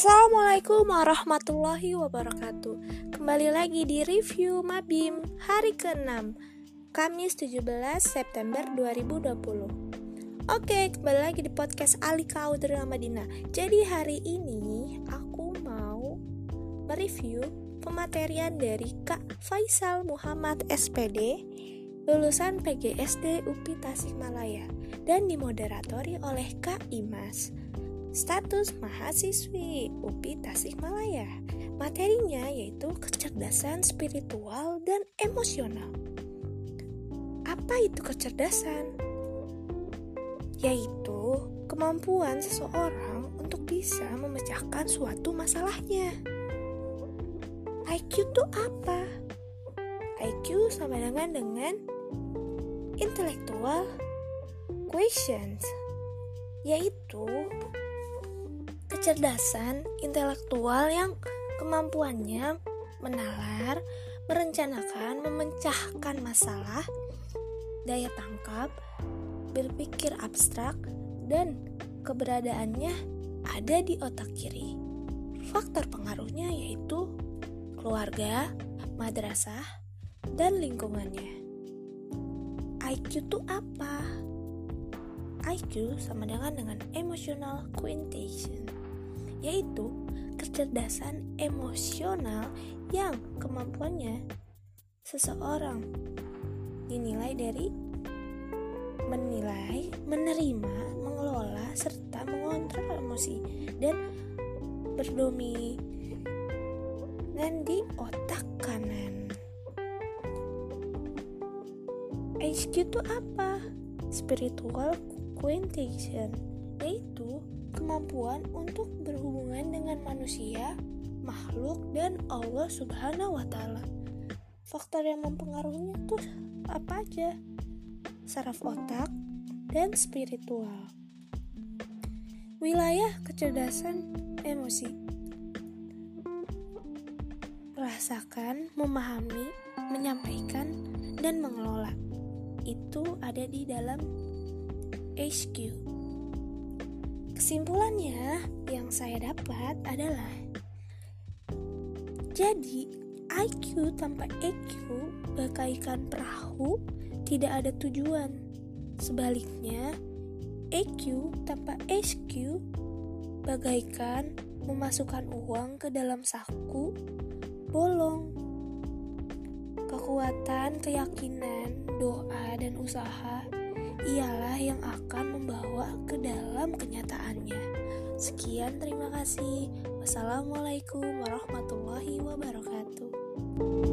Assalamualaikum warahmatullahi wabarakatuh. Kembali lagi di review Mabim hari ke-6 Kamis 17 September 2020 Oke, kembali lagi di podcast Alika Audrey Madinah Jadi hari ini aku mau mereview pematerian dari Kak Faisal Muhammad SPD lulusan PGSD UPI Tasikmalaya dan dimoderatori oleh Kak Imas status mahasiswi UPI Tasikmalaya. Materinya yaitu kecerdasan spiritual dan emosional. Apa itu kecerdasan? Yaitu kemampuan seseorang untuk bisa memecahkan suatu masalahnya. IQ itu apa? IQ sama dengan dengan intellectual questions yaitu kecerdasan intelektual yang kemampuannya menalar, merencanakan, memecahkan masalah, daya tangkap, berpikir abstrak, dan keberadaannya ada di otak kiri. Faktor pengaruhnya yaitu keluarga, madrasah, dan lingkungannya. IQ itu apa? IQ sama dengan dengan emotional quotition yaitu kecerdasan emosional yang kemampuannya seseorang dinilai dari menilai, menerima, mengelola, serta mengontrol emosi dan berdominan di otak kanan. HQ itu apa? Spiritual quotation, yaitu kemampuan untuk berhubungan dengan manusia, makhluk, dan Allah Subhanahu wa Ta'ala. Faktor yang mempengaruhinya tuh apa aja? Saraf otak dan spiritual. Wilayah kecerdasan emosi. Merasakan, memahami, menyampaikan, dan mengelola. Itu ada di dalam HQ. Kesimpulannya yang saya dapat adalah jadi IQ tanpa EQ bagaikan perahu tidak ada tujuan. Sebaliknya, EQ tanpa HQ bagaikan memasukkan uang ke dalam saku bolong. Kekuatan, keyakinan, doa, dan usaha ialah yang akan membawa ke dalam kenyataannya. Sekian, terima kasih. Wassalamualaikum warahmatullahi wabarakatuh.